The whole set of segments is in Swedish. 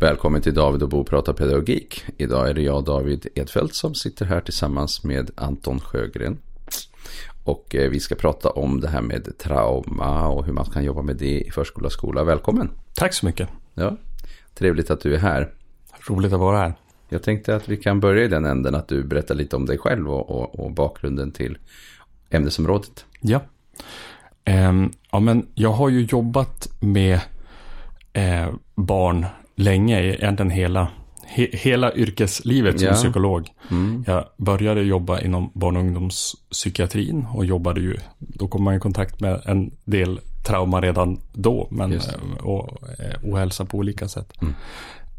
Välkommen till David och Bo pratar pedagogik. Idag är det jag, David Edfeldt, som sitter här tillsammans med Anton Sjögren. Och eh, vi ska prata om det här med trauma och hur man kan jobba med det i förskola och skola. Välkommen! Tack så mycket! Ja, trevligt att du är här. Roligt att vara här. Jag tänkte att vi kan börja i den änden att du berättar lite om dig själv och, och, och bakgrunden till ämnesområdet. Ja. Um, ja, men jag har ju jobbat med eh, barn länge, egentligen hela, he, hela yrkeslivet som ja. psykolog. Mm. Jag började jobba inom barn och ungdomspsykiatrin och jobbade ju, då kom man i kontakt med en del trauma redan då, men, eh, och, eh, ohälsa på olika sätt. Mm.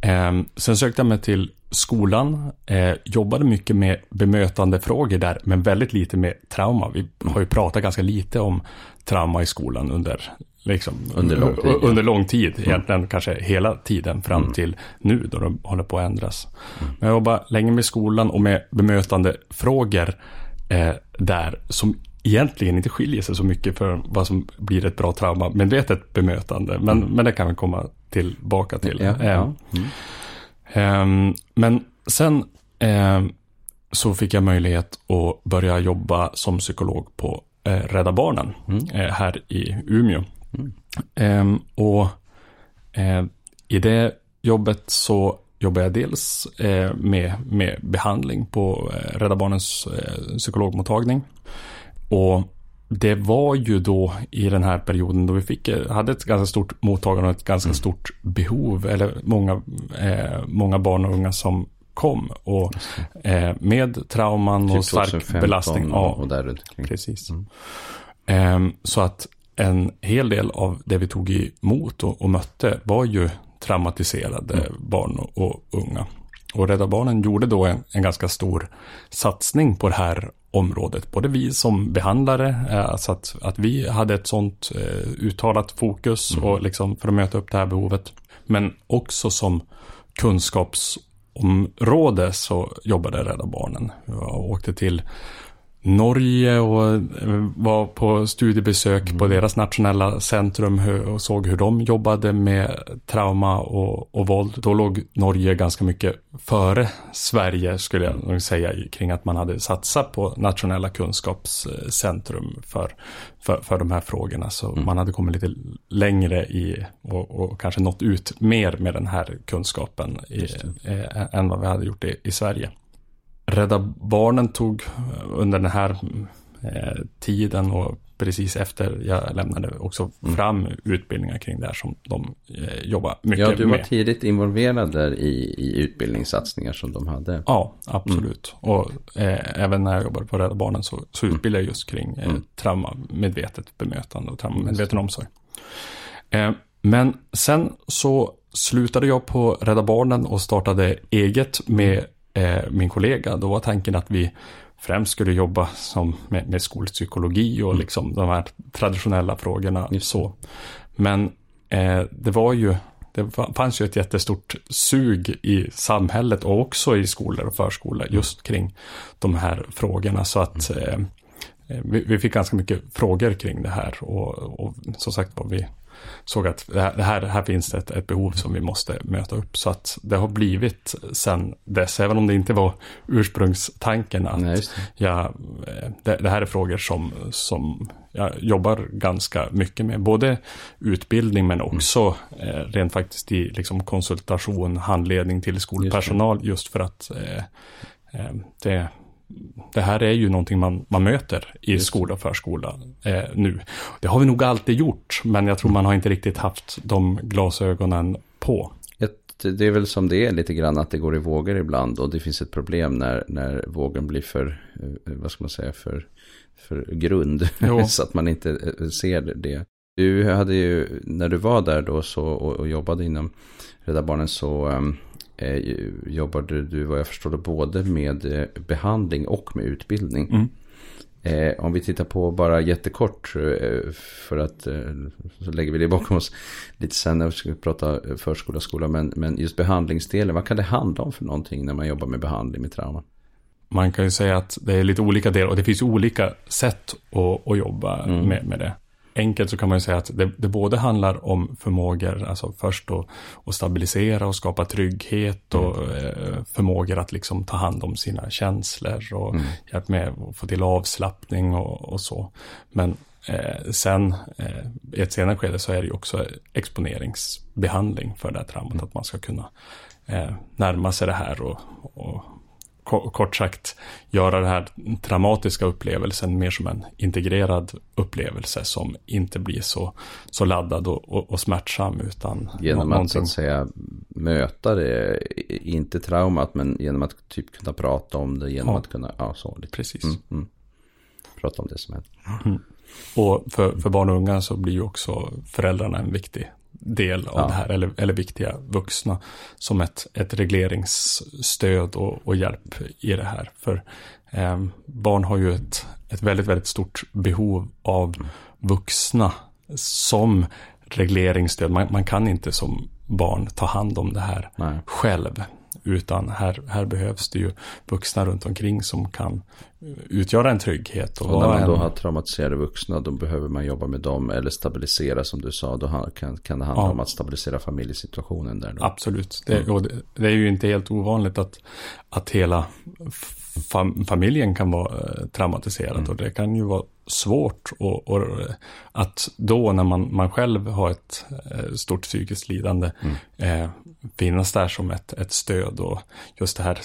Eh, sen sökte jag mig till skolan, eh, jobbade mycket med bemötandefrågor där, men väldigt lite med trauma. Vi har ju pratat ganska lite om trauma i skolan under Liksom, under lång tid. Under lång tid, mm. egentligen kanske hela tiden fram mm. till nu då de håller på att ändras. Mm. Men jag jobbar länge med skolan och med bemötandefrågor eh, där som egentligen inte skiljer sig så mycket för vad som blir ett bra traumamedvetet bemötande. Men, mm. men det kan vi komma tillbaka till. Ja, ja. Eh, men sen eh, så fick jag möjlighet att börja jobba som psykolog på eh, Rädda Barnen mm. Eh, här i Umeå. Mm. och eh, i det jobbet så jobbar jag dels eh, med, med behandling på eh, Rädda Barnens eh, psykologmottagning. Och det var ju då i den här perioden då vi fick, hade ett ganska stort mottagande och ett ganska mm. stort behov, eller många, eh, många barn och unga som kom. Och eh, med trauman typ och stark belastning. Och, och där Precis. Mm. Eh, så att en hel del av det vi tog emot och, och mötte var ju traumatiserade mm. barn och, och, unga. Och Rädda Barnen gjorde då en, en, ganska stor satsning på det här området. Både vi som behandlare, alltså att, att vi hade ett sånt eh, uttalat fokus mm. och liksom för att möta upp det här behovet. Men också som kunskapsområde så jobbade Rädda Barnen. Jag åkte till Norge och eh, var på studiebesök mm. på deras nationella centrum och såg hur de jobbade med trauma och, och våld. Då låg Norge ganska mycket före Sverige skulle jag nog säga kring att man hade satsat på nationella kunskapscentrum för, för, för de här frågorna. Så mm. man hade kommit lite längre i och, och, kanske nått ut mer med den här kunskapen i, eh, än vad vi hade gjort i, i Sverige. Rädda Barnen tog under den här eh, tiden och precis efter jag lämnade också mm. fram utbildningar kring det här som de eh, jobbar mycket med. Ja, du var med. tidigt involverad där i, i utbildningssatsningar som de hade. Ja, absolut. Mm. Och eh, även när jag jobbade på Rädda Barnen så, så mm. utbildade jag just kring eh, mm. traumamedvetet bemötande och traumamedveten omsorg. Eh, men sen så slutade jag på Rädda Barnen och startade eget med eh, min kollega, då var tanken att vi främst skulle jobba som med, med skolpsykologi och mm. liksom de här traditionella frågorna. Så. Men eh, det var ju, det fanns ju ett jättestort sug i samhället och också i skolor och förskolor just kring de här frågorna. Så att mm. eh, vi, vi, fick ganska mycket frågor kring det här och, och som sagt var vi såg att det här, här finns det ett, ett, behov som vi måste möta upp. Så att det har blivit sen dess, även om det inte var ursprungstanken att Nej, jag, eh, det, det, här är frågor som, som jag jobbar ganska mycket med. Både utbildning men också mm. eh, rent faktiskt i liksom konsultation, handledning till skolpersonal just, just för att eh, eh det det här är ju någonting man, man möter i skola och förskola eh, nu. Det har vi nog alltid gjort, men jag tror man har inte riktigt haft de glasögonen på. Det är väl som det är lite grann att det går i vågor ibland och det finns ett problem när, när vågen blir för, eh, vad ska man säga, för, för grund. så att man inte eh, ser det. Du hade ju, när du var där då så, och, och jobbade inom Rädda Barnen så um, eh, jobbade du vad jag förstår både med eh, behandling och med utbildning. Mm. Eh, om vi tittar på bara jättekort eh, för att eh, så lägger vi det bakom oss lite sen när vi ska prata förskola och skola. Men, men just behandlingsdelen, vad kan det handla om för någonting när man jobbar med behandling med trauma? Man kan ju säga att det är lite olika delar och det finns olika sätt att, att jobba mm. med, med det. Enkelt så kan man ju säga att det, det både handlar om förmågor, alltså först då att stabilisera och skapa trygghet och mm. eh, förmågor att liksom ta hand om sina känslor och mm. hjälpa med att få till avslappning och, och så. Men eh, sen eh, i ett senare skede så är det ju också exponeringsbehandling för det här traumat, mm. att man ska kunna eh, närma sig det här och, och kort sagt göra den här traumatiska upplevelsen mer som en integrerad upplevelse som inte blir så, så laddad och, och, och smärtsam utan Genom någonting... att så att säga möta det, inte traumat men genom att typ kunna prata om det, genom ja. att kunna, ja så lite. Precis. Mm, mm. Prata om det som händer. Mm. Och för, för barn och unga så blir ju också föräldrarna en viktig del av ja. det här, eller, eller viktiga vuxna, som ett, ett regleringsstöd och, och hjälp i det här. För eh, barn har ju ett, ett väldigt, väldigt stort behov av vuxna som regleringsstöd. Man, man kan inte som barn ta hand om det här Nej. själv. Utan här, här behövs det ju vuxna runt omkring som kan utgöra en trygghet. Och, och när man då har traumatiserade vuxna då behöver man jobba med dem eller stabilisera som du sa. Då kan, kan det handla ja. om att stabilisera familjesituationen där. Då. Absolut. Det, mm. det, det, är ju inte helt ovanligt att, att hela fam familjen kan vara eh, traumatiserad. Mm. Och det kan ju vara svårt och, och, att då när man, man själv har ett eh, stort psykiskt lidande mm. eh, finnas där som ett, ett stöd och just det här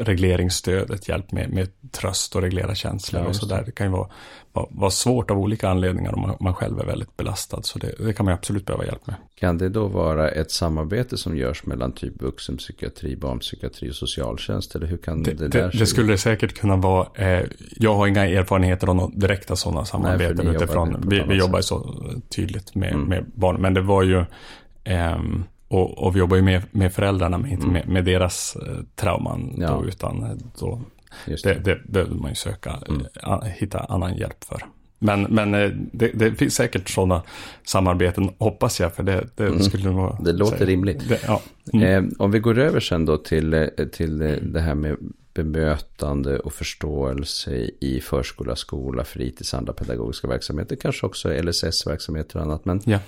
regleringsstödet, hjälp med, med tröst och reglera känslor ja, och sådär. Det kan ju vara, vara, vara, svårt av olika anledningar om man, man själv är väldigt belastad. Så det, det, kan man absolut behöva hjälp med. Kan det då vara ett samarbete som görs mellan typ vuxenpsykiatri, barnpsykiatri och socialtjänst? Eller hur kan det, det där Det, det skulle det säkert kunna vara. Eh, jag har inga erfarenheter av några direkta sådana samarbeten Nej, utifrån. Vi, vi jobbar ju så tydligt med, mm. med barn. Men det var ju ehm, och, och, vi jobbar ju med, med föräldrarna, men inte mm. med, med, deras eh, trauman. Ja. Då, utan eh, då, det. Det, behöver man ju söka, mm. Eh, hitta annan hjälp för. Men, men eh, det, det, finns säkert sådana samarbeten, hoppas jag, för det, det mm. skulle nog Det låter säga. rimligt. Det, ja. mm. eh, om vi går över sen då till, till det här med bemötande och förståelse i förskola, skola, fritids, andra pedagogiska verksamheter, kanske också LSS-verksamheter och annat. Men ja.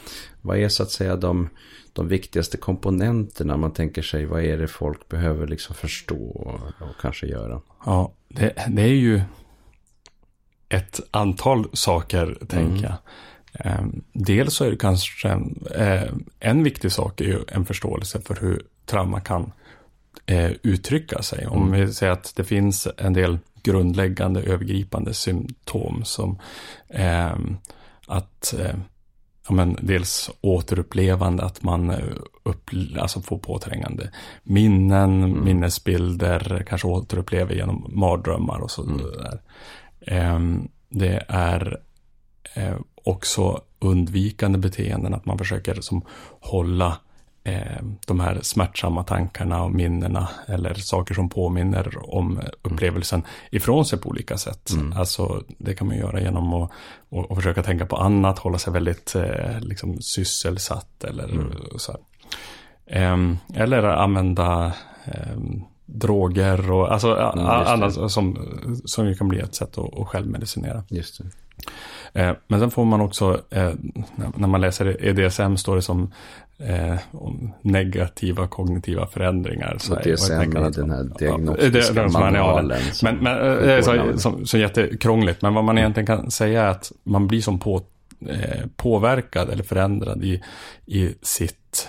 vad är så att säga de, de viktigaste komponenterna? Man tänker sig, vad är det folk behöver liksom förstå och, och kanske göra? Ja, det, det, är ju ett antal saker, tänker mm. jag. Ehm, dels så är det kanske en, eh, en viktig sak är ju en förståelse för hur trauma kan eh, uttrycka sig. Om mm. vi säger att det finns en del grundläggande övergripande symptom som eh, att eh, ja, men dels återupplevande, att man eh, upp, alltså får påträngande minnen, mm. minnesbilder, kanske återupplever genom mardrömmar och så mm. där. Eh, det är eh, också undvikande beteenden, att man försöker som hålla eh, de här smärtsamma tankarna och minnena eller saker som påminner om upplevelsen ifrån sig på olika sätt. Mm. Alltså det kan man göra genom att och, och försöka tänka på annat, hålla sig väldigt eh, liksom sysselsatt eller mm. så. Eh, eller använda ehm, droger och alltså mm, annat som, som kan bli ett sätt att, att självmedicinera. Just det. Eh, men sen får man också, när man läser EDSM står det som eh, negativa kognitiva förändringar. Så DSM är den här diagnostiska ja, manualen. Men, men det är så, som, så jättekrångligt. Men vad man egentligen kan säga är att man blir som på, påverkad eller förändrad i, i sitt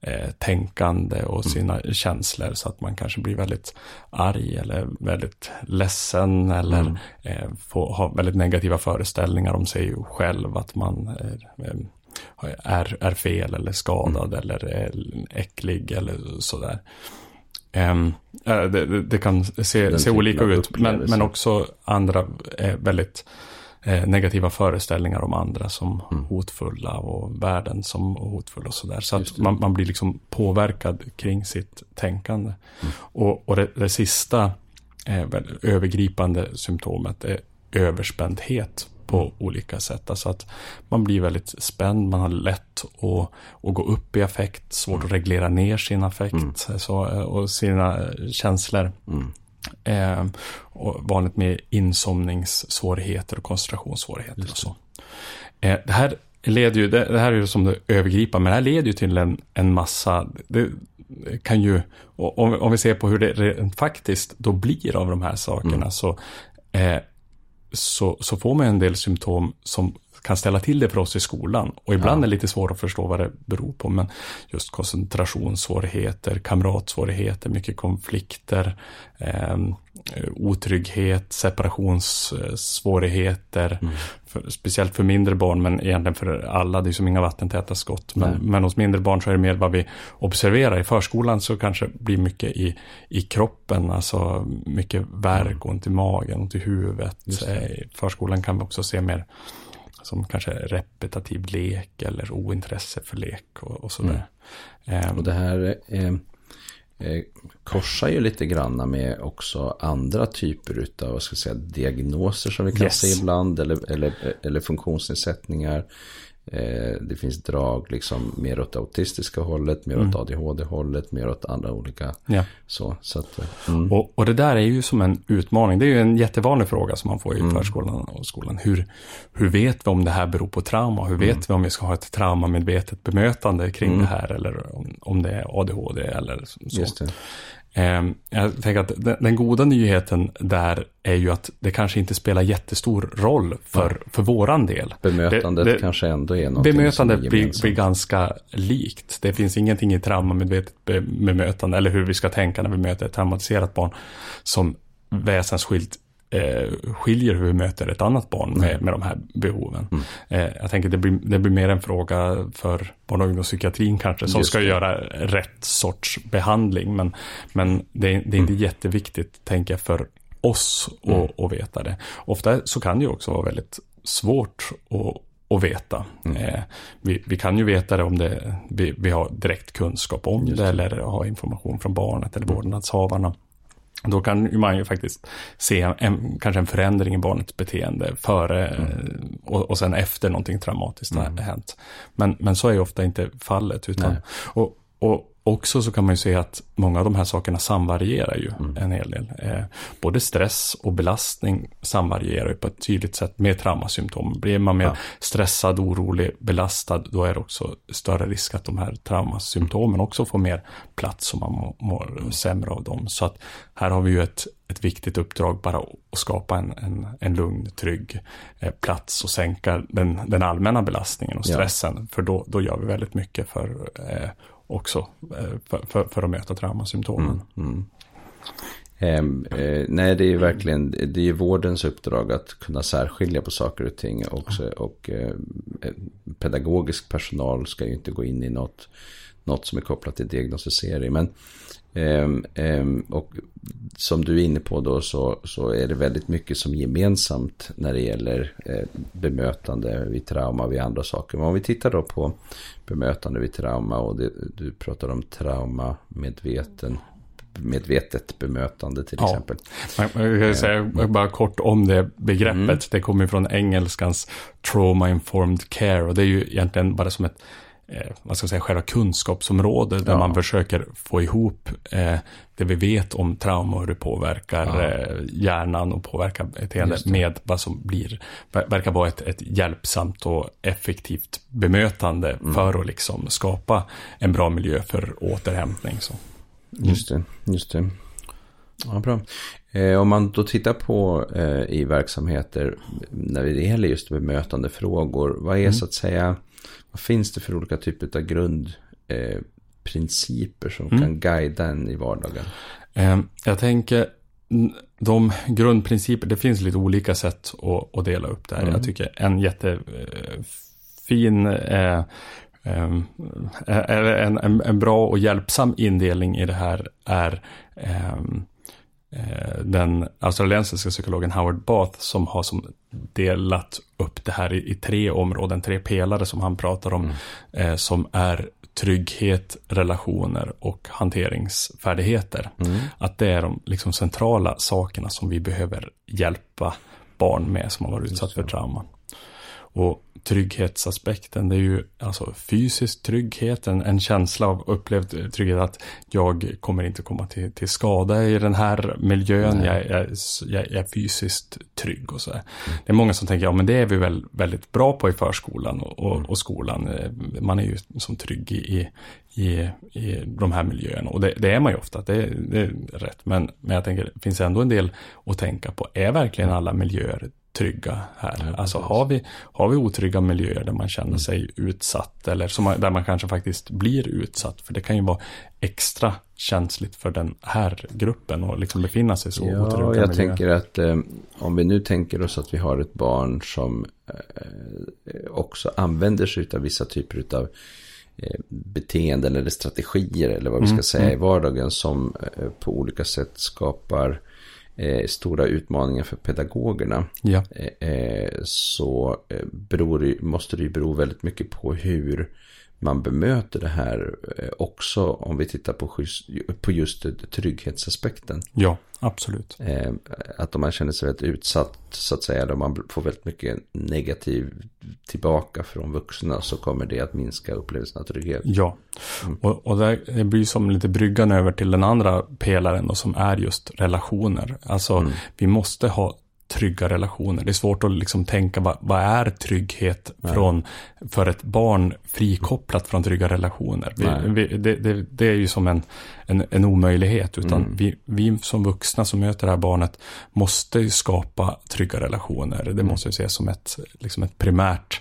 eh, tänkande och mm. sina mm. känslor så att man kanske blir väldigt arg eller väldigt ledsen eller mm. eh, får ha väldigt negativa föreställningar om sig själv att man är, eh, är, fel eller skadad mm. eller är äcklig eller sådär. Um, det, det, kan se, se olika ut, men, men också andra är väldigt eh, negativa föreställningar om andra som mm. hotfulla och världen som hotfull och sådär. Så att man, man, blir liksom påverkad kring sitt tänkande. Mm. Och, och det, det sista eh, övergripande symptomet är överspändhet på mm. olika sätt. Alltså att man blir väldigt spänd, man har lätt att, att gå upp i affekt, svårt mm. att reglera ner sin affekt mm. så, och sina eh, känslor. Mm. Eh, och vanligt med insomningssvårigheter och koncentrationssvårigheter och så. Eh, det här leder ju, det, det, här är ju som det övergripande, men det här leder ju till en, en massa, det kan ju, om, om vi ser på hur det rent faktiskt då blir av de här sakerna, mm. så, eh, så, så får man en del symptom som kan ställa till det för oss i skolan. Och ibland ja. är det lite svårt att förstå vad det beror på. Men just koncentrationssvårigheter, kamratsvårigheter, mycket konflikter, eh, otrygghet, separationssvårigheter. Mm. För, speciellt för mindre barn, men egentligen för alla. Det är som inga vattentäta skott. Men, men, hos mindre barn så är det mer vad vi observerar. I förskolan så kanske det blir mycket i, i kroppen, alltså mycket värk, mm. ont i magen, ont i huvudet. I förskolan kan vi också se mer som kanske repetitiv lek eller ointresse för lek och, och sådär. Mm. Um, och det här eh, eh, korsar ju lite granna med också andra typer av vad ska jag säga, diagnoser som vi kan yes. se ibland eller, eller, eller funktionsnedsättningar. Eh, det finns drag liksom mer åt det autistiska hållet, mer mm. åt ADHD-hållet, mer åt andra olika. Ja. Så, så att, eh, mm. och, och det där är ju som en utmaning. Det är ju en jättevanlig fråga som man får i mm. förskolan och skolan. Hur, hur vet vi om det här beror på trauma? Hur vet mm. vi om vi ska ha ett traumamedvetet bemötande kring mm. det här? Eller om, om det är ADHD eller så. Ehm, jag tänker att den, goda nyheten där är ju att det kanske inte spelar jättestor roll för, ja. för våran del. Bemötandet det, det, kanske ändå är något Bemötandet blir, blir, ganska likt. Det finns ingenting i traumamedvetet bemötande eller hur vi ska tänka när vi möter ett traumatiserat barn som väsensskilt eh, skiljer hur vi möter ett annat barn med, mm. med de här behoven. Mm. Eh, jag tänker det blir, det blir mer en fråga för barn och ungdomspsykiatrin kanske som Just ska det. göra rätt sorts behandling. Men, men det, det är inte mm. jätteviktigt, tänker jag, för oss mm. att, att veta det. Ofta så kan det ju också vara väldigt svårt att att veta. Mm. Eh, vi, vi, kan ju veta det om det, vi, vi har direkt kunskap om det, det, eller har information från barnet eller mm. vårdnadshavarna. Då kan man ju faktiskt se en, kanske en förändring i barnets beteende före mm. och, och sen efter någonting traumatiskt mm. har hänt. Men, men så är ju ofta inte fallet. Utan, och, och också så kan man ju se att många av de här sakerna samvarierar ju mm. en hel del. Eh, både stress och belastning samvarierar ju på ett tydligt sätt med traumasymptom. Blir man mer ja. stressad, orolig, belastad, då är det också större risk att de här traumasymptomen också får mer plats och man mår, mår mm. sämre av dem. Så att här har vi ju ett, ett viktigt uppdrag bara att skapa en, en, en lugn, trygg eh, plats och sänka den, den allmänna belastningen och stressen. Ja. För då, då gör vi väldigt mycket för eh, också eh, för, för, för att möta traumasymptomen. Mm, mm. Eh, nej, det är ju verkligen det är vårdens uppdrag att kunna särskilja på saker och ting. Också, och eh, pedagogisk personal ska ju inte gå in i något, något som är kopplat till diagnostisering. Men Um, um, och som du är inne på då så, så är det väldigt mycket som gemensamt när det gäller eh, bemötande vid trauma och vid andra saker. Men om vi tittar då på bemötande vid trauma och det, du pratar om trauma medveten medvetet bemötande till ja. exempel. Man kan säga bara kort om det begreppet. Mm. Det kommer från engelskans trauma informed care och det är ju egentligen bara som ett eh, vad ska jag säga, själva kunskapsområdet där ja. man försöker få ihop eh, det vi vet om trauma och hur det påverkar ja. eh, hjärnan och påverkar beteendet med vad som blir, verkar vara ett, ett hjälpsamt och effektivt bemötande mm. för att liksom skapa en bra miljö för återhämtning. Så. Mm. Just det, just det. Ja, bra. Eh, om man då tittar på eh, i verksamheter när det gäller just bemötande frågor, vad är mm. så att säga vad finns det för olika typer av grundprinciper eh, som mm. kan guida en i vardagen? Eh, jag tänker de grundprinciper, det finns lite olika sätt att, att dela upp det här. Mm. Jag tycker en jättefin eh, eh, en, en, en, bra och hjälpsam indelning i det här är eh, Eh, den australiensiska psykologen Howard Bath som har som delat upp det här i, i tre områden, tre pelare som han pratar om, mm. eh, som är trygghet, relationer och hanteringsfärdigheter. Mm. Att det är de liksom centrala sakerna som vi behöver hjälpa barn med som har varit utsatt för trauma. Och trygghetsaspekten, det är ju alltså fysisk trygghet, en, en känsla av upplevd trygghet att jag kommer inte komma till, till skada i den här miljön, jag, jag, jag, är fysiskt trygg och så. Mm. Det är många som tänker, ja men det är vi väl väldigt bra på i förskolan och, och, mm. och skolan. Man är ju som trygg i, i, i de här miljöerna. Och det, det, är man ju ofta, det, det är rätt. Men, men jag tänker, det finns ändå en del att tänka på. Är verkligen alla miljöer trygga här? Ja, alltså har vi, har vi otrygga miljöer där man känner mm. sig utsatt eller som, där man kanske faktiskt blir utsatt? För det kan ju vara extra känsligt för den här gruppen att liksom befinna sig så ja, otrygga jag miljöer. tänker att eh, om vi nu tänker oss att vi har ett barn som eh, också använder sig av vissa typer av Eh, beteenden eller strategier eller vad vi ska mm, säga i mm. vardagen som eh, på olika sätt skapar eh, stora utmaningar för pedagogerna. Ja. så beror, måste det ju bero väldigt mycket på hur man bemöter det här också om vi tittar på just, på just trygghetsaspekten. Ja, absolut. Att om man känner sig väldigt utsatt så att säga, då man får väldigt mycket negativ tillbaka från vuxna så kommer det att minska upplevelsen av trygghet. Ja, mm. och, och det blir som lite bryggan över till den andra pelaren då, som är just relationer. Alltså mm. vi måste ha trygga relationer. Det är svårt att liksom tänka vad, vad är trygghet från, för ett barn frikopplat från trygga relationer. Vi, vi, det, det, det, är ju som en, en, en omöjlighet. Utan mm. vi, vi som vuxna som möter det här barnet måste skapa trygga relationer. Det mm. måste vi se som ett, liksom ett primärt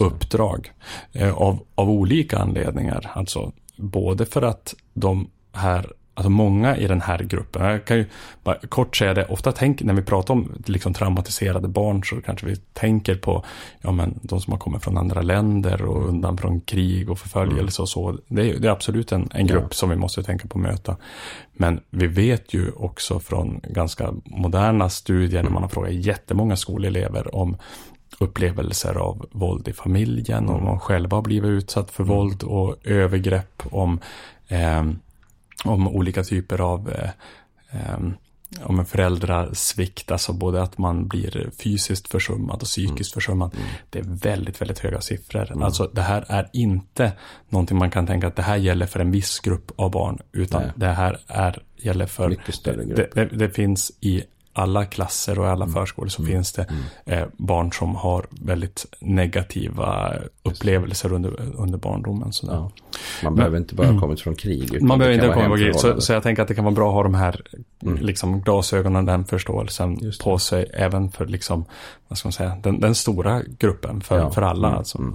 uppdrag. Eh, av, av olika anledningar. Alltså både för att de här alltså många i den här gruppen, jag kan ju bara kort säga det, ofta tänk, när vi pratar om liksom traumatiserade barn så kanske vi tänker på ja, men, de som har kommit från andra länder och undan från krig och förföljelse och så. Det är, det är absolut en, en grupp ja. som vi måste tänka på att möta. Men vi vet ju också från ganska moderna studier när man har frågat jättemånga skolelever om upplevelser av våld i familjen, mm. om man själva har blivit utsatt för mm. våld och övergrepp, om eh, om olika typer av eh, eh, om en föräldrasvikt, alltså både att man blir fysiskt försummad och psykiskt mm. försummad. Mm. Det är väldigt, väldigt höga siffror. Mm. Alltså det här är inte någonting man kan tänka att det här gäller för en viss grupp av barn, utan Nej. det här är, gäller för, Mycket större grupp. Det, det, det finns i alla klasser och alla mm. förskolor så mm. finns det mm. eh, barn som har väldigt negativa upplevelser under, under barndomen. Ja. Man behöver inte bara ha kommit från krig. man behöver inte ha kommit från krig. Så, så, jag tänker att det kan vara bra att ha de här mm. liksom, glasögonen, den förståelsen på sig. Även för liksom, vad ska man säga, den, den stora gruppen, för, ja. för alla. Mm. Alltså.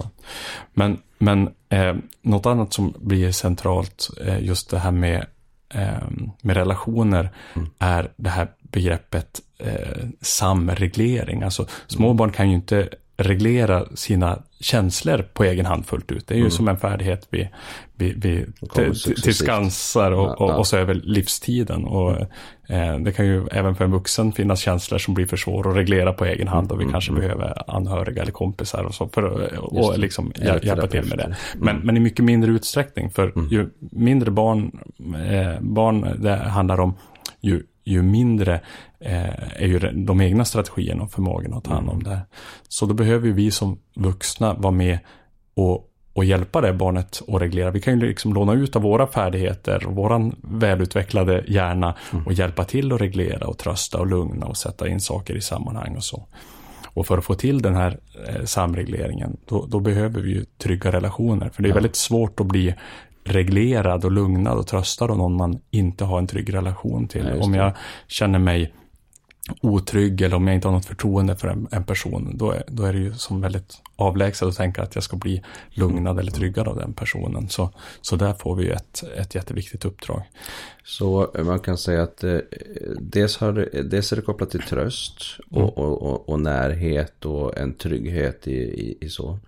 Men, men eh, något annat som blir centralt, eh, just det här med eh, med relationer mm. är det här begreppet eh, samreglering. Alltså småbarn kan ju inte reglera sina känslor på egen hand fullt ut. Det är ju mm. som en färdighet vi, vi, vi tillskansar och, och, och, så över livstiden. Och, eh, det kan ju även för en vuxen finnas känslor som blir för svåra att reglera på egen hand och vi mm. kanske mm. behöver anhöriga eller kompisar och så för att och liksom hjälpa till med det. Mm. Men, men i mycket mindre utsträckning för mm. ju mindre barn, eh, barn det handlar om ju ju mindre eh, är ju de egna strategierna och förmågorna att ta hand om mm. det. Så då behöver vi som vuxna vara med och, och hjälpa det barnet att reglera. Vi kan ju liksom låna ut av våra färdigheter och våran välutvecklade hjärna mm. och hjälpa till att reglera och trösta och lugna och sätta in saker i sammanhang och så. Och för att få till den här eh, samregleringen, då, då, behöver vi ju trygga relationer. För det är väldigt svårt att bli reglerad och lugnad och tröstad av någon man inte har en trygg relation till. Ja, om jag känner mig otrygg eller om jag inte har något förtroende för en, en person, då är, då är det ju som väldigt avlägset att tänka att jag ska bli lugnad eller tryggad av den personen. Så, så där får vi ju ett, ett jätteviktigt uppdrag. Så man kan säga att eh, dels, har, dels är det kopplat till tröst och, mm. och, och, och, närhet och en trygghet i, i, i så.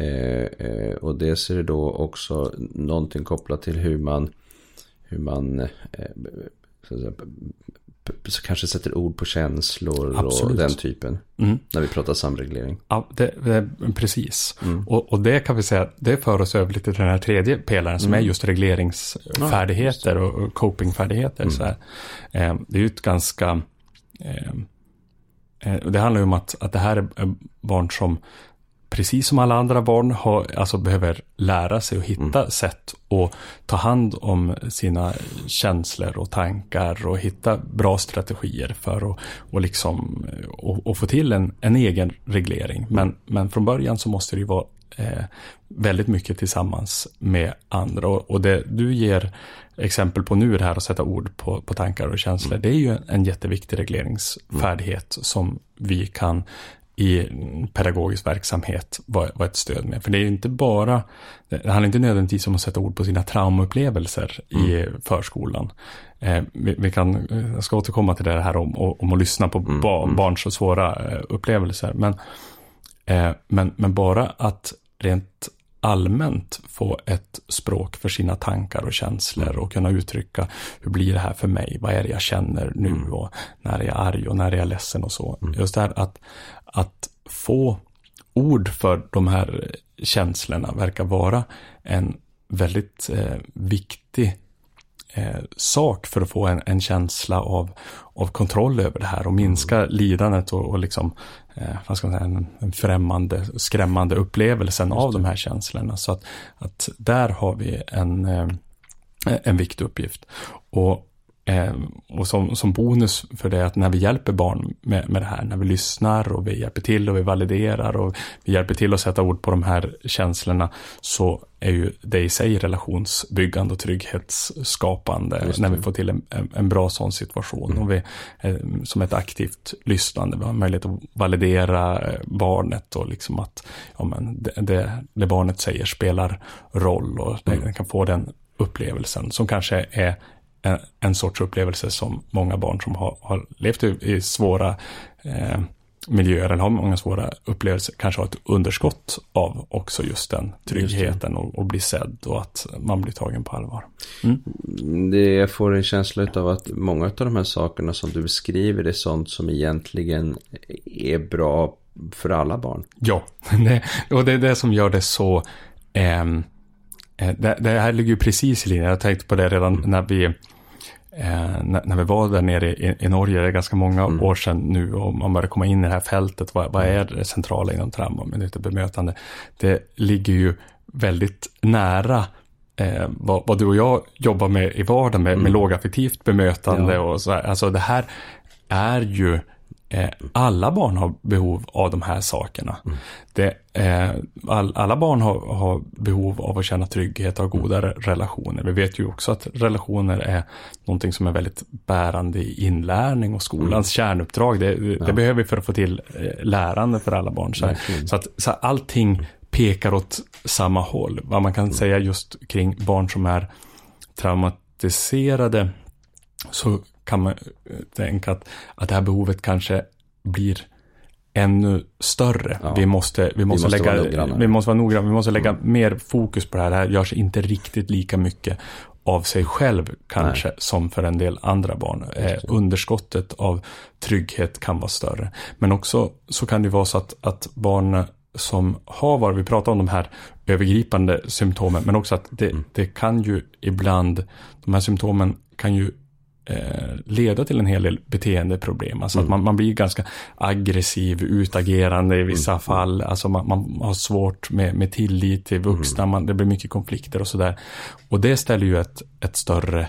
Eh, eh, och dels är det då också någonting kopplat till hur man, hur man eh, säga, kanske sätter ord på känslor Absolut. och den typen. Mm. När vi pratar samreglering. Ja, det, det, precis. Mm. Och, och, det kan vi säga, det för oss över lite till den här tredje pelaren som mm. är just regleringsfärdigheter ja, och copingfärdigheter. Mm. Så här. Det är ju ett ganska... Det handlar ju om att, att det här är barn som precis som alla andra barn har, alltså behöver lära sig och hitta mm. sätt att ta hand om sina känslor och tankar och hitta bra strategier för att och liksom, och, och få till en, en egen reglering. Men, men från början så måste det ju vara eh, väldigt mycket tillsammans med andra. Och, och, det du ger exempel på nu, det här att sätta ord på, på tankar och känslor, mm. det är ju en, en jätteviktig regleringsfärdighet mm. som vi kan i pedagogisk verksamhet vara ett stöd med. För det är inte bara, det handlar inte nödvändigtvis om att sätta ord på sina traumaupplevelser mm. i förskolan. Eh, vi, vi, kan, jag ska återkomma till det här om, om att lyssna på mm. ba, mm. barns så svåra eh, upplevelser. Men, eh, men, men bara att rent allmänt få ett språk för sina tankar och känslor och kunna uttrycka hur blir det här för mig, vad är det jag känner nu mm. och när är jag arg och när är jag ledsen och så. Mm. Just det här att, att få ord för de här känslorna verkar vara en väldigt eh, viktig eh, sak för att få en, en, känsla av, av kontroll över det här och minska mm. lidandet och, och liksom, eh, vad ska man säga, en, en främmande, skrämmande upplevelsen av de här känslorna. Så att, att där har vi en, eh, en viktig uppgift. Och Eh, och som, som bonus för det att när vi hjälper barn med, med det här, när vi lyssnar och vi hjälper till och vi validerar och vi hjälper till att sätta ord på de här känslorna så är ju det i sig relationsbyggande och trygghetsskapande när vi får till en, en bra sån situation. Mm. Och vi, eh, som ett aktivt lyssnande, vi har möjlighet att validera eh, barnet och liksom att ja, men det, det, det barnet säger spelar roll och mm. den kan få den upplevelsen som kanske är en, en sorts upplevelse som många barn som har, har levt i, i svåra eh, miljöer eller har många svåra upplevelser kanske har ett underskott av också just den tryggheten och, och bli sedd och att man blir tagen på allvar. Mm. Det, jag får en känsla av att många av de här sakerna som du beskriver är sånt som egentligen är bra för alla barn. Ja, det, och det är det som gör det så eh, det, det, här ligger ju precis i linje. Jag tänkte på det redan mm. när vi Eh, när, när, vi var där nere i, i Norge, det är ganska många mm. år sedan nu, och man börjar komma in i det här fältet, vad, vad är det centrala inom trauma och bemötande? Det ligger ju väldigt nära eh, vad, vad, du och jag jobbar med i vardagen med, mm. med lågaffektivt bemötande ja. och så här. Alltså det här är ju Eh, alla barn har behov av de här sakerna. Mm. Det, eh, all, alla barn har, har, behov av att känna trygghet och goda mm. relationer. Vi vet ju också att relationer är någonting som är väldigt bärande i inlärning och skolans mm. kärnuppdrag. Det, det ja. behöver vi för att få till eh, lärande för alla barn. Så, här, så, att, så allting pekar åt samma håll. Vad man kan mm. säga just kring barn som är traumatiserade så kan man eh, tänka att, att det här behovet kanske blir ännu större. Ja. Vi, måste, vi, måste vi, måste lägga, vi måste vara noggranna, vi måste lägga mm. mer fokus på det här. Det här görs inte riktigt lika mycket av sig själv kanske Nej. som för en del andra barn. Eh, underskottet av trygghet kan vara större. Men också så kan det vara så att, att barn som har varit, vi pratar om de här övergripande symptomen, men också att det, mm. det kan ju ibland, de här symptomen kan ju leda till en hel del beteendeproblem. Alltså mm. att man, man blir ganska aggressiv, utagerande i vissa mm. fall. Alltså man, man, har svårt med, med tillit till vuxna, mm. man, det blir mycket konflikter och sådär. Och det ställer ju ett, ett större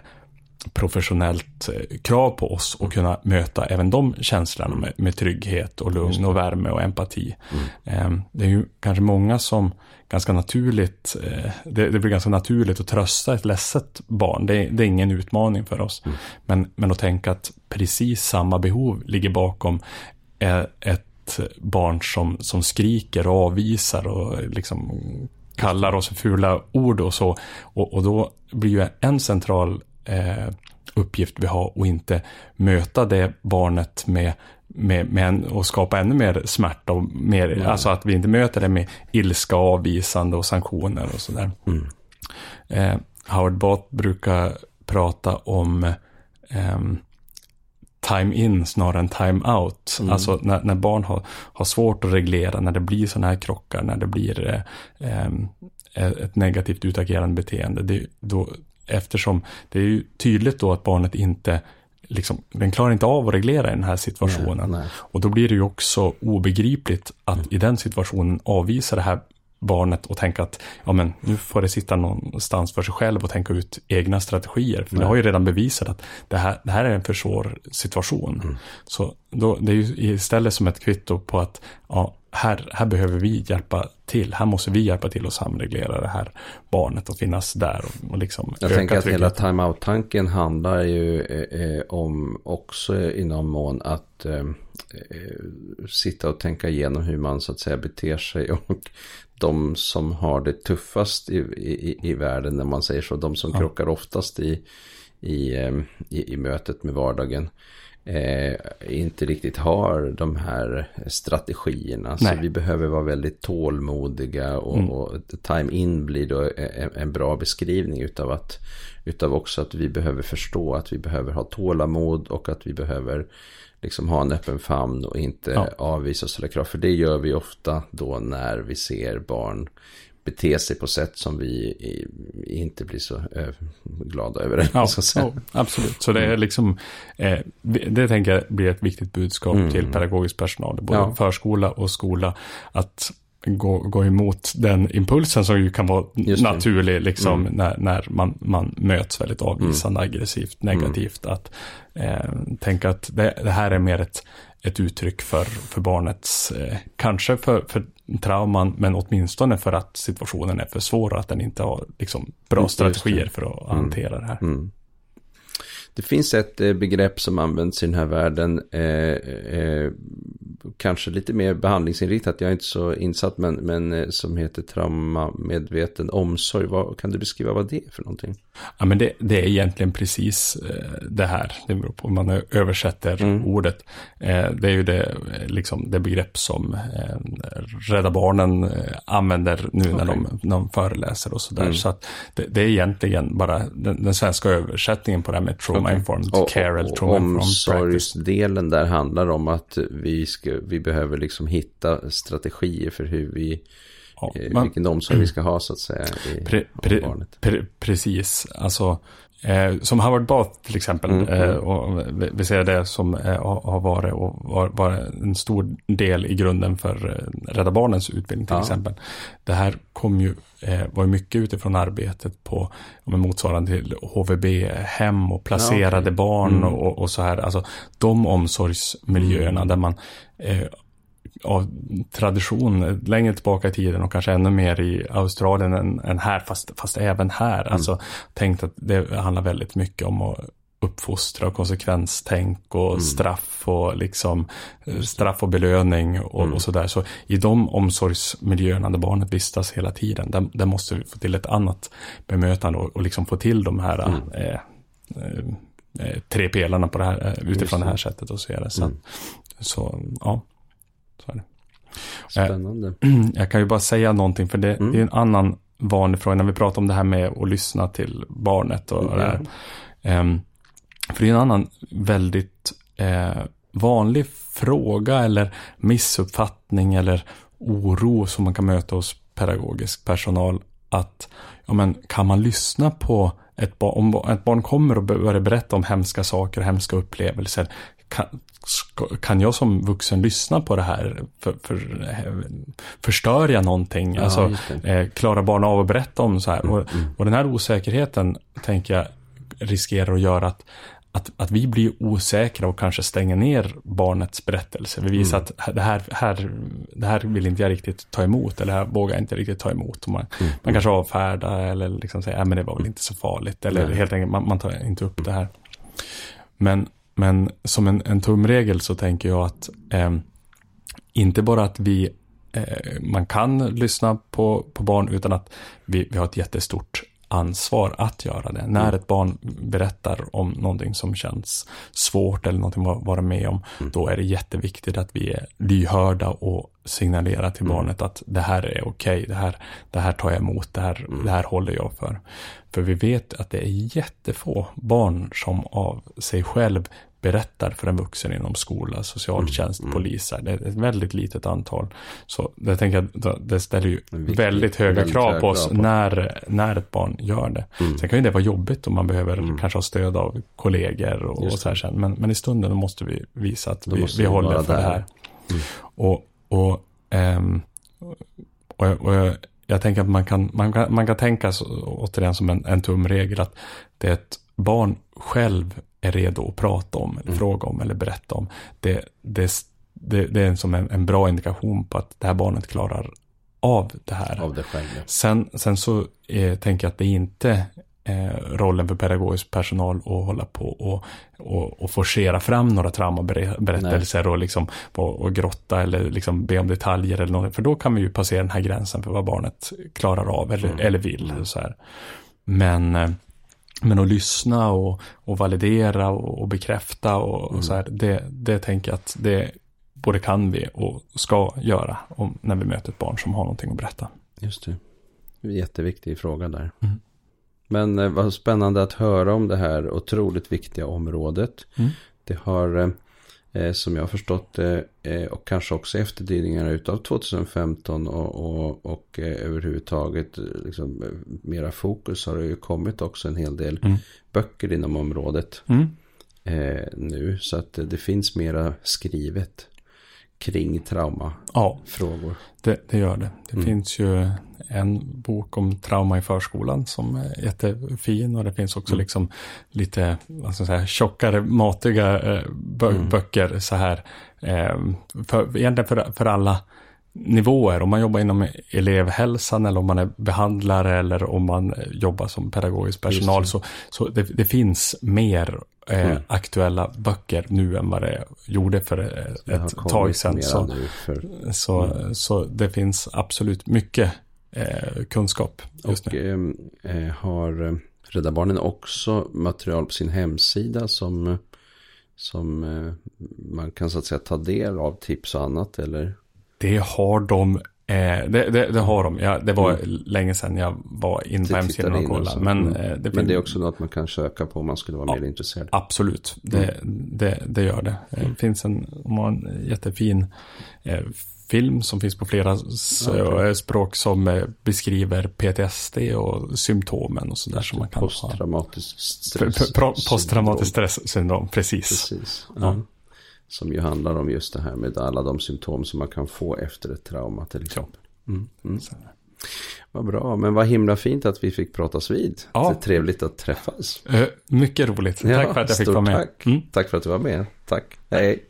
professionellt eh, krav på oss att kunna möta även de känslorna med, med trygghet och lugn och värme och empati. Mm. Ehm, det är ju kanske många som ganska naturligt, eh, det, det blir ganska naturligt att trösta ett ledset barn. Det, det är ingen utmaning för oss. Mm. Men, men att tänka att precis samma behov ligger bakom ett barn som, som skriker och avvisar och liksom kallar oss fula ord och så. Och, och då blir ju en central eh, uppgift vi har och inte möta det barnet med, med, med en, och skapa ännu mer smärta och mer, mm. alltså att vi inte möter det med ilska, avvisande och sanktioner och sådär. Mm. Eh, Howard Bott brukar prata om eh, time in snarare än time out. Mm. Alltså när, när, barn har, har svårt att reglera, när det blir sådana här krockar, när det blir eh, eh ett negativt utagerande beteende. Det, då, eftersom det är ju tydligt då att barnet inte liksom, den klarar inte av att reglera i den här situationen. Nej, nej. Och då blir det ju också obegripligt att mm. i den situationen avvisa det här barnet och tänka att ja, men nu får det sitta någonstans för sig själv och tänka ut egna strategier. För Nej. det har ju redan bevisat att det här, det här är en för svår situation. Mm. Så då, det är ju istället som ett kvitto på att ja, här, här behöver vi hjälpa till. Här måste vi hjälpa till att samreglera det här barnet och finnas där och, och liksom Jag tänker att hela time-out-tanken handlar ju eh, eh, om också i någon mån att eh, eh, sitta och tänka igenom hur man så att säga beter sig och de som har det tuffast i, i, i världen när man säger så. De som ja. krockar oftast i, i, i, i mötet med vardagen eh, inte riktigt har de här strategierna. Nej. Så vi behöver vara väldigt tålmodiga och, mm. och time in blir då en, en, bra beskrivning utav att utav också att vi behöver förstå att vi behöver ha tålamod och att vi behöver liksom ha en öppen famn och inte ja. avvisa sådana krav. För det gör vi ofta då när vi ser barn bete sig på sätt som vi inte blir så eh, glada över. Ja, ja, absolut. Så det är liksom, eh, det tänker jag blir ett viktigt budskap mm. till pedagogisk personal, både ja. förskola och skola, att gå, gå emot den impulsen som ju kan vara naturlig liksom mm. när, när man, man möts väldigt avvisande, mm. aggressivt, negativt. Mm. Att eh, tänka att det, det, här är mer ett, ett uttryck för, för barnets, eh, kanske för, för trauman, men åtminstone för att situationen är för svår, att den inte har liksom, bra strategier för att mm. hantera det här. Mm. Det finns ett eh, begrepp som används i den här världen, eh, eh, kanske lite mer behandlingsinriktat, jag är inte så insatt, men, men eh, som heter traumamedveten omsorg. Vad, kan du beskriva vad det är för någonting? Ja, men det, det är egentligen precis eh, det här, det beror på hur man översätter mm. ordet. Eh, det är ju det, liksom, det begrepp som Rädda Barnen använder nu okay. när, de, när de föreläser och sådär. Mm. Så att det, det, är egentligen bara den, den svenska översättningen på det här med trauma trauma-informed okay. care eller trauma-informed Omsorgsdelen där handlar om att vi, ska, vi behöver liksom hitta strategier för hur vi ja, eh, men, vilken omsorg vi ska ha så att säga i pre, pre, barnet. Pre, precis, alltså Eh, som Howard Bath till exempel, mm, eh, och vi ser det som eh, har varit och var, var, en stor del i grunden för eh, Rädda Barnens utbildning till ja. exempel. Det här kom ju, eh, var mycket utifrån arbetet på motsvarande till HVB-hem och placerade ja, okay. barn mm. och, och, så här. Alltså de omsorgsmiljöerna mm. där man eh, av tradition längre tillbaka i tiden och kanske ännu mer i Australien än, än här, fast, fast även här. Mm. Alltså, tänkt att det handlar väldigt mycket om att uppfostra och konsekvenstänk och mm. straff och liksom straff och belöning och, mm. och sådär. Så i de omsorgsmiljöerna där barnet vistas hela tiden, där, där måste vi få till ett annat bemötande och, och liksom få till de här mm. eh, eh, tre pelarna på det här, eh, utifrån det. det här sättet och så vidare. Så, mm. så ja. Så Spännande. Eh, jag kan ju bara säga någonting, för det, mm. det är en annan vanlig fråga när vi pratar om det här med att lyssna till barnet och mm. det här. Um, för det är en annan väldigt eh, vanlig fråga eller missuppfattning eller oro som man kan möta hos pedagogisk personal. Att ja, men, kan man lyssna på ett barn, om ett barn kommer och börjar berätta om hemska saker, hemska upplevelser. Kan, kan jag som vuxen lyssna på det här? För, för, förstör jag någonting? Ja, alltså, eh, klarar barn av att berätta om så här? Mm, och, mm. och den här osäkerheten, tänker jag, riskerar att göra att, att, att vi blir osäkra och kanske stänger ner barnets berättelse. Vi visar mm. att det här, här, det här vill inte jag riktigt ta emot eller det här vågar jag inte riktigt ta emot. man, mm. man kanske avfärdar eller liksom säger, att det var väl inte så farligt. Eller mm. helt enkelt, man, man tar inte upp det här. Men men som en, en tumregel så tänker jag att eh, inte bara att vi eh, man kan lyssna på, på barn utan att vi, vi har ett jättestort ansvar att göra det. När mm. ett barn berättar om någonting som känns svårt eller någonting att vara med om, mm. då är det jätteviktigt att vi är lyhörda och signalerar till mm. barnet att det här är okej, okay, det, här, det här tar jag emot, det här, mm. det här håller jag för. För vi vet att det är jättefå barn som av sig själv berättar för en vuxen inom skola, socialtjänst, mm. poliser. Det är ett väldigt litet antal. Så det tänker jag, det ställer ju Viktigt, väldigt höga väldigt krav på oss krav på. När, när ett barn gör det. Mm. Sen kan ju det vara jobbigt om man behöver mm. kanske ha stöd av kollegor och, och så här sen. Men, men i stunden måste vi visa att vi, vi håller för där. det här. Mm. Och, och, ähm, och, och jag, jag tänker att man kan, man kan, man kan tänka så, återigen som en, en tumregel att det är ett barn själv är redo att prata om, mm. fråga om eller berätta om. Det, det, det, det är som en, en, bra indikation på att det här barnet klarar av det här. Av det själv, ja. sen, sen så eh, tänker jag att det inte eh, rollen för pedagogisk personal att hålla på och, och, och forcera fram några traumaberättelser och, liksom, och, och grotta eller liksom be om detaljer eller något. För då kan vi ju passera den här gränsen för vad barnet klarar av eller, mm. eller vill. Mm. Så här. Men, eh, men att lyssna och, och validera och, och bekräfta och, mm. och, så här, det, det tänker jag att det både kan vi och ska göra om, när vi möter ett barn som har någonting att berätta. Just det. Jätteviktig fråga där. Mm. Men eh, vad spännande att höra om det här otroligt viktiga området. Mm. Det har, eh, som jag har förstått det, eh, och kanske också efterdyningarna utav 2015 och, och, och eh, överhuvudtaget eh, liksom, mera fokus har det ju kommit också en hel del mm. böcker inom området mm. nu. Så att det finns mera skrivet kring traumafrågor. Ja, det, det, gör det. Det mm. finns ju en bok om trauma i förskolan som är jättefin och det finns också mm. liksom lite ska jag säga, tjockare, matiga eh, bö mm. böcker så här. Eh, för, egentligen för, för alla nivåer. Om man jobbar inom elevhälsan eller om man är behandlare eller om man jobbar som pedagogisk personal. Så, så det, det finns mer eh, mm. aktuella böcker nu än vad det gjorde för eh, ett tag sedan. Så, för... så, mm. så det finns absolut mycket eh, kunskap just Och nu. Eh, har eh, Rädda Barnen också material på sin hemsida som, som eh, man kan så att säga ta del av tips och annat eller? Det har de. Eh, det, det, det, har de. Ja, det var mm. länge sedan jag var in på hemsidan och kollade. Men, mm. eh, det, men det är också något man kan söka på om man skulle vara ja, mer intresserad. Absolut, det, mm. det, gör det. Det mm. finns en, en jättefin eh, film som finns på flera okay. Eh, språk som eh, beskriver PTSD och symptomen och sådär som man kan Posttraumatisk stress. Posttraumatisk stresssyndrom, precis. precis. Ja. Som ju handlar om just det här med alla de symptom som man kan få efter ett trauma till exempel. Ja. Mm. Mm. Vad bra, men vad himla fint att vi fick pratas vid. Ja. Det trevligt att träffas. Eh, mycket roligt. Ja, tack för att jag fick vara med. Tack. Mm. tack för att du var med. Tack. Hej.